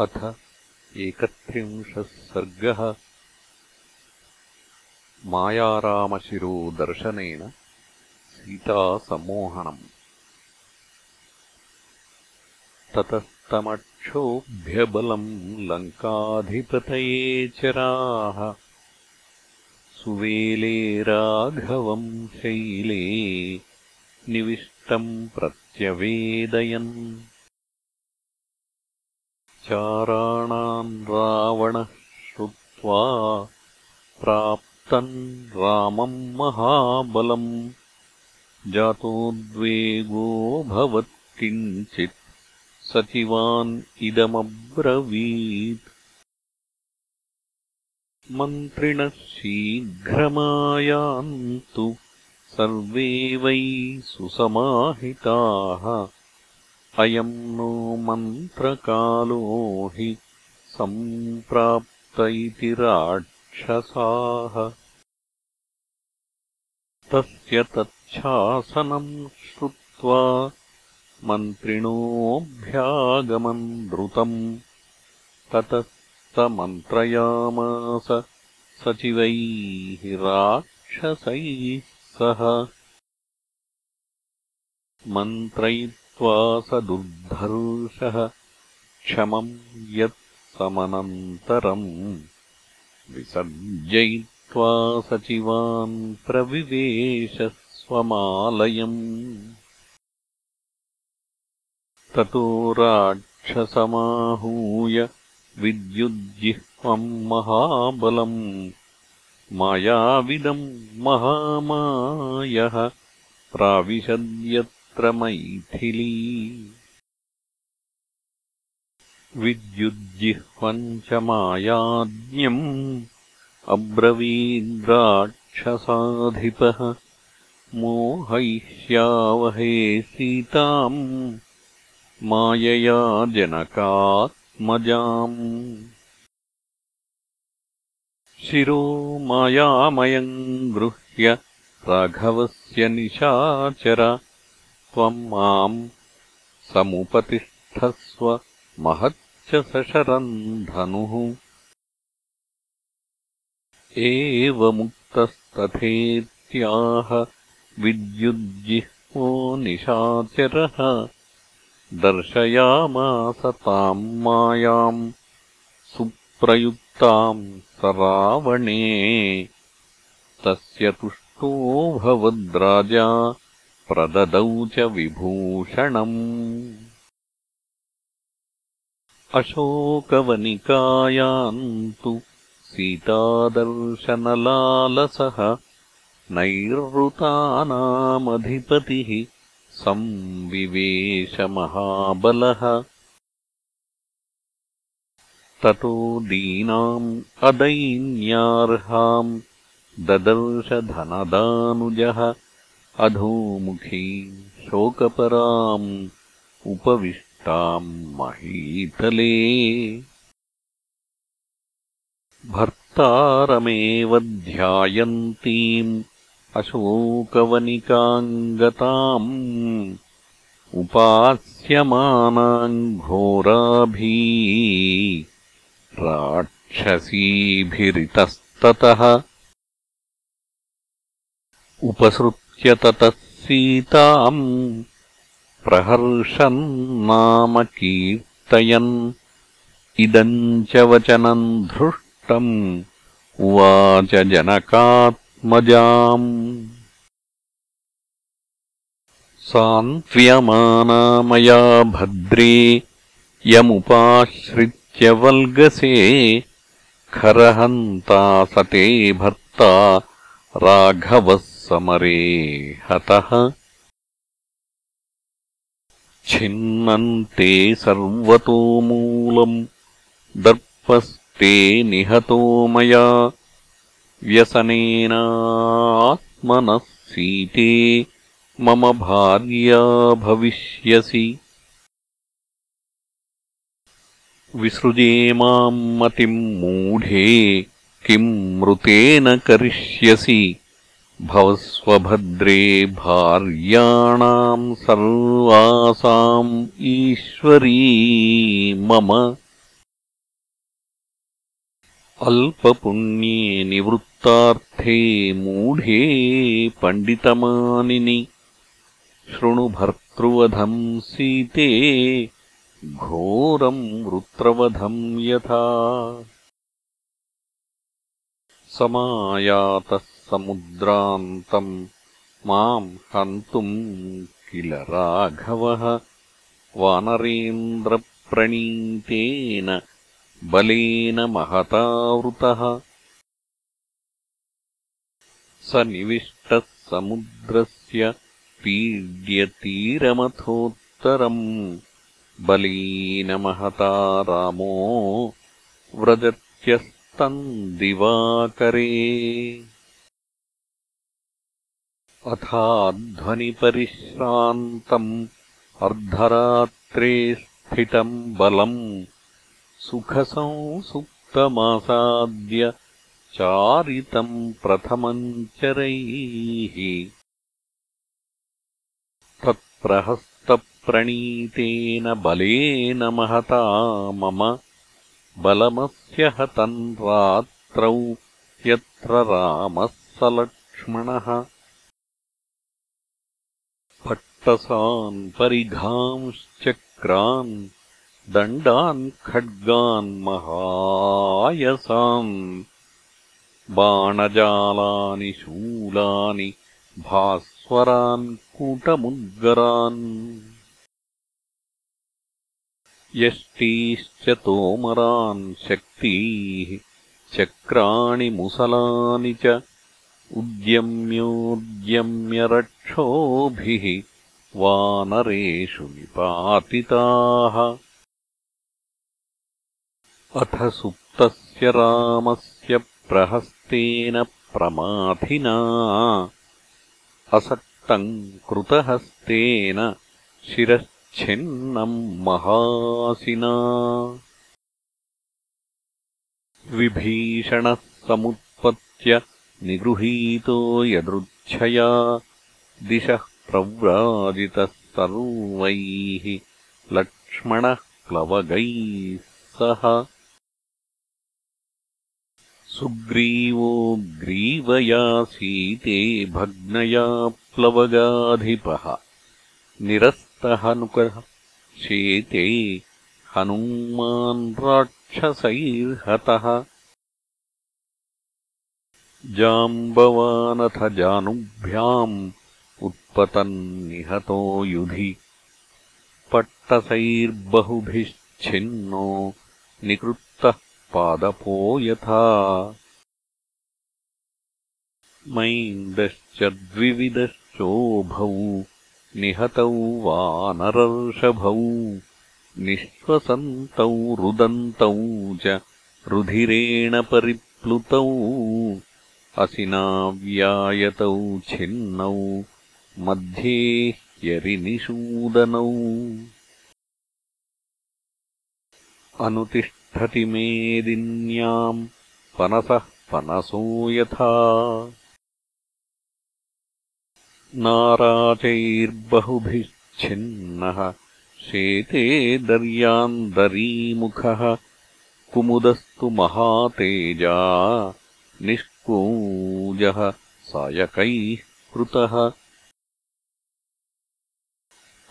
अथ एकत्रिंशः सर्गः। मायारामशिरोदर्शनेन सीतासम्मोहनम् ततस्तमक्षोभ्यबलम् लङ्काधिपतये चराः। सुवेले राघवम् शैले निविष्टम् प्रत्यवेदयन् चाराणाम् रावणः श्रुत्वा प्राप्तम् रामम् महाबलम्। किञ्चित् सचिवान् इदमब्रवीत्। मन्त्रिणः शीघ्रमायान्तु सर्वे वै सुसमाहिताः अयम् नो मन्त्रकालो हि सम्प्राप्त इति राक्षसाः। तस्य तच्छासनम् श्रुत्वा मन्त्रिणोऽभ्यागमन् द्रुतम् ततस्तमन्त्रयामास सचिवैः राक्षसैः सह मन्त्रैः स दुर्धर्षः क्षमम् यत् समनन्तरम् विसर्जयित्वा सचिवान् प्रविवेश स्वमालयम् ततो राक्षसमाहूय विद्युज्जिह्वम् महाबलम् मायाविदम् महामायः प्राविशद्यत् मैथिली विद्युज्जिह्वम् च मायाज्ञम् अब्रवीद्राक्षसाधिपः मोहयिष्यावहे सीताम् मायया जनकात्मजाम् शिरो मायामयम् गृह्य राघवस्य निशाचर त्वम् माम् समुपतिष्ठस्व महच्च सशरम् धनुः एवमुक्तस्तथेत्याह विद्युज्जिह्वो निशाचरः। दर्शयामास ताम् मायाम् सुप्रयुक्ताम् स रावणे तस्य तुष्टो भवद्राजा प्रददौ च विभूषणम् अशोकवनिकायाम् तु सीतादर्शनलालसः नैरृतानामधिपतिः संविवेशमहाबलः। ततो दीनाम् अदैन्यार्हाम् ददर्शधनदानुजः अधोमुखी शोकपराम् उपविष्टाम् महीतले। भर्तारमेव ध्यायन्तीम् अशोकवनिकाम् गताम् उपास्यमानाम् घोराभी राक्षसीभिरितस्ततः। उपसृत् ततः सीताम् प्रहर्षन् नाम कीर्तयन्। इदम् च वचनम् धृष्टम् उवाच जनकात्मजाम्। सान्त्व्यमाना मया भद्रे यमुपाश्रित्य वल्गसे खरहन्ता सते भर्ता राघवः समरे हतः छिन्नन्ते सर्वतोमूलम् दर्पस्ते निहतो मया व्यसनेनात्मनः सीते मम भार्या भविष्यसि। विसृजे माम् मतिम् मूढे किम् मृतेन करिष्यसि भवस्वभद्रे भार्याणाम् सर्वासाम् ईश्वरी मम। अल्पपुण्ये निवृत्तार्थे मूढे पण्डितमानिनि। शृणुभर्तृवधम् सीते घोरम् वृत्रवधम् यथा। समायातः समुद्रान्तम् माम् हन्तुम् किल राघवः? वानरेन्द्रप्रणीतेन बलेन महतावृतः। स निविष्टः समुद्रस्य पीड्यतीरमथोत्तरम् बलेन महता रामो व्रजत्यस्तम् दिवाकरे अथाध्वनिपरिश्रान्तम् अर्धरात्रे स्थितम् बलम् सुखसंसुप्तमासाद्य चारितम् प्रथमम् चरैः तत्प्रहस्तप्रणीतेन बलेन महता मम बलमस्य हतम् रात्रौ यत्र रामः स लक्ष्मणः पट्टसान् परिघांश्चक्रान् दण्डान् खड्गान् महायसान् बाणजालानि शूलानि भास्वरान् कूटमुद्गरान् यष्टीश्च तोमरान् शक्तीः चक्राणि मुसलानि च उद्यम्योद्यम्यरक्षोभिः वानरेषु निपातिताः। अथ सुप्तस्य रामस्य प्रहस्तेन प्रमाथिना। असक्तम् कृतहस्तेन शिरश्छिन्नम् महासिना। विभीषणः समुत्पत्य निगृहीतो यदृच्छया दिशः प्रव्राजितः सर्वैः लक्ष्मणः प्लवगैः सह। सुग्रीवो ग्रीवया सीते भग्नया प्लवगाधिपः। निरस्तहनुकः शेते हनुमान् राक्षसैर्हतः जाम्बवानथ जानुभ्याम् उत्पतन्निहतो युधि। पट्टसैर्बहुभिश्छिन्नो निकृत्तः पादपो यथा। मैन्दश्च द्विविदश्चोभौ निहतौ वानरर्षभौ निःश्वसन्तौ रुदन्तौ च रुधिरेण परिप्लुतौ असिनाव्यायतौ छिन्नौ मध्ये ह्यरिनिषूदनौ अनुतिष्ठ मेदिन्याम् पनसः पनसो यथा। नाराचैर्बहुभिश्छिन्नः शेते दर्याम् दरीमुखः कुमुदस्तु महातेजा निष्कूजः सायकैः कृतः।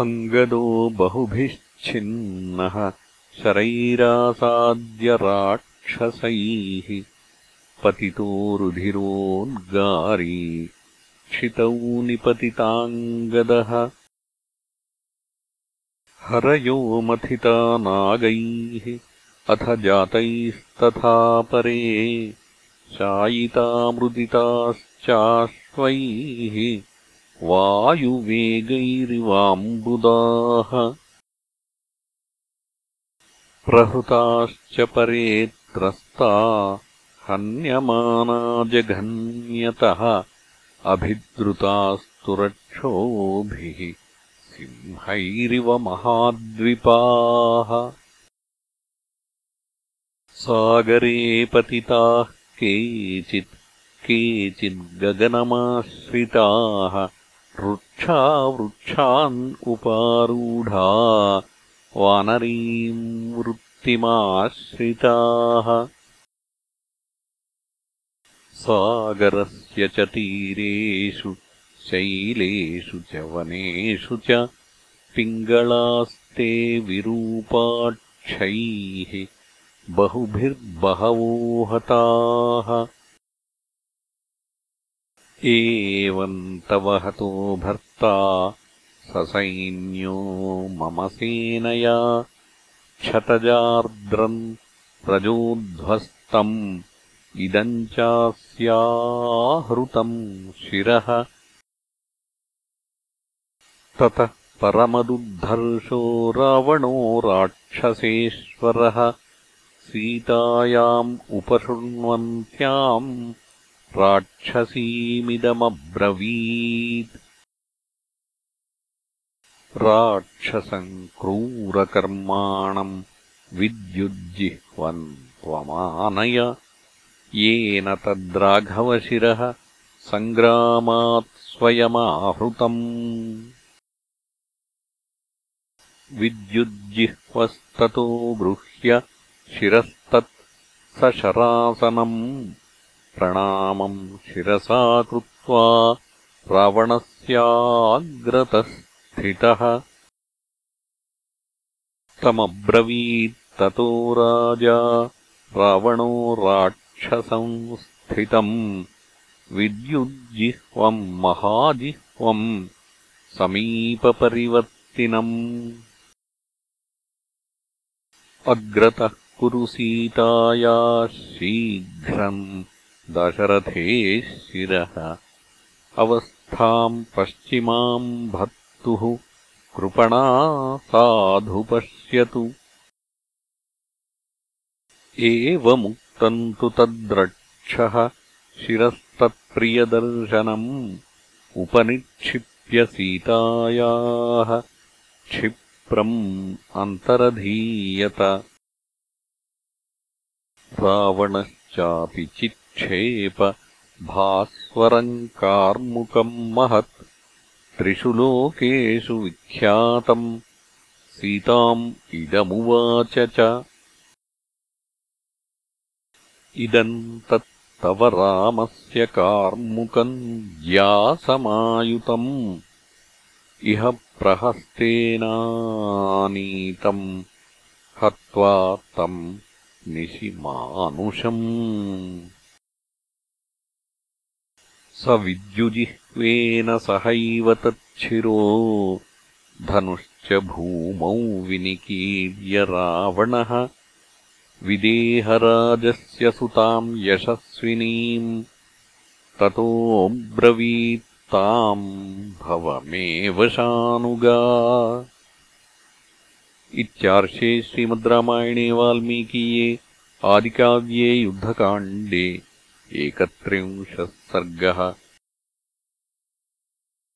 अङ्गदो बहुभिश्छिन्नः शरैरासाद्य राक्षसैः पतितो रुधिरोद्गारी क्षितौ निपतिताङ्गदः। हरयो मथिता नागैः अथ जातैस्तथा परे शायितामृदिताश्चाश्वैः वायुवेगैरिवाम्बुदाः प्रहृताश्च परे त्रस्ता हन्यमाना जघन्यतः अभिद्रुतास्तु रक्षोभिः सिंहैरिव महाद्विपाः। सागरे पतिताः केचित् केचिद्गगनमाश्रिताः वृक्षा वृक्षान् उपारूढा वानरीम् वृत्तिमाश्रिताः। सागरस्य च तीरेषु शैलेषु च वनेषु च पिङ्गळास्ते विरूपाक्षैः बहुभिर्बहवो हताः एवम् तव हतो भर्ता ससैन्यो मम सेनया। क्षतजार्द्रम् रजोध्वस्तम् इदम् चास्याहृतम् शिरः। ततः परमदुद्धर्षो रावणो राक्षसेश्वरः सीतायाम् उपशृण्वन्त्याम् राक्षसीमिदमब्रवीत्। राक्षसम् क्रूरकर्माणम् विद्युज्जिह्वन् त्वमानय येन तद्राघवशिरः सङ्ग्रामात् स्वयमाहृतम्। विद्युज्जिह्वस्ततो गृह्य शिरस्तत् स शरासनम् प्रणामम् शिरसा कृत्वा रावणस्याग्रतस्थितः। तमब्रवीत्ततो राजा रावणो राक्षसं स्थितम्। विद्युज्जिह्वम् महाजिह्वम् समीपपरिवर्तिनम्। अग्रतः कुरु सीताया शीघ्रम् दशरथे शिरः। अवस्थाम् पश्चिमाम् भर्तुः कृपणा साधु पश्यतु। एवमुक्तम् तु तद्रक्षः शिरस्तत्प्रियदर्शनम् उपनिक्षिप्य सीतायाः क्षिप्रम् अन्तरधीयत रावणश्चापि चित् क्षेप भास्वरम् कार्मुकम् महत्। त्रिषु लोकेषु विख्यातम् सीताम् इदमुवाच च। इदम् तत्तव रामस्य कार्मुकम् ज्यासमायुतम् इह प्रहस्तेनानीतम्। हत्वा तम् निशिमानुषम् स विद्युजिह्वेन सहैव तच्छिरो। धनुश्च भूमौ विनिकीर्य रावणः। विदेहराजस्य सुताम् यशस्विनीम्। ततोऽब्रवीत्ताम् भवमेव शानुगा इत्यार्षे श्रीमद् रामायणे वाल्मीकीये आदिकाव्ये युद्धकाण्डे एकत्रिंशः सर्गः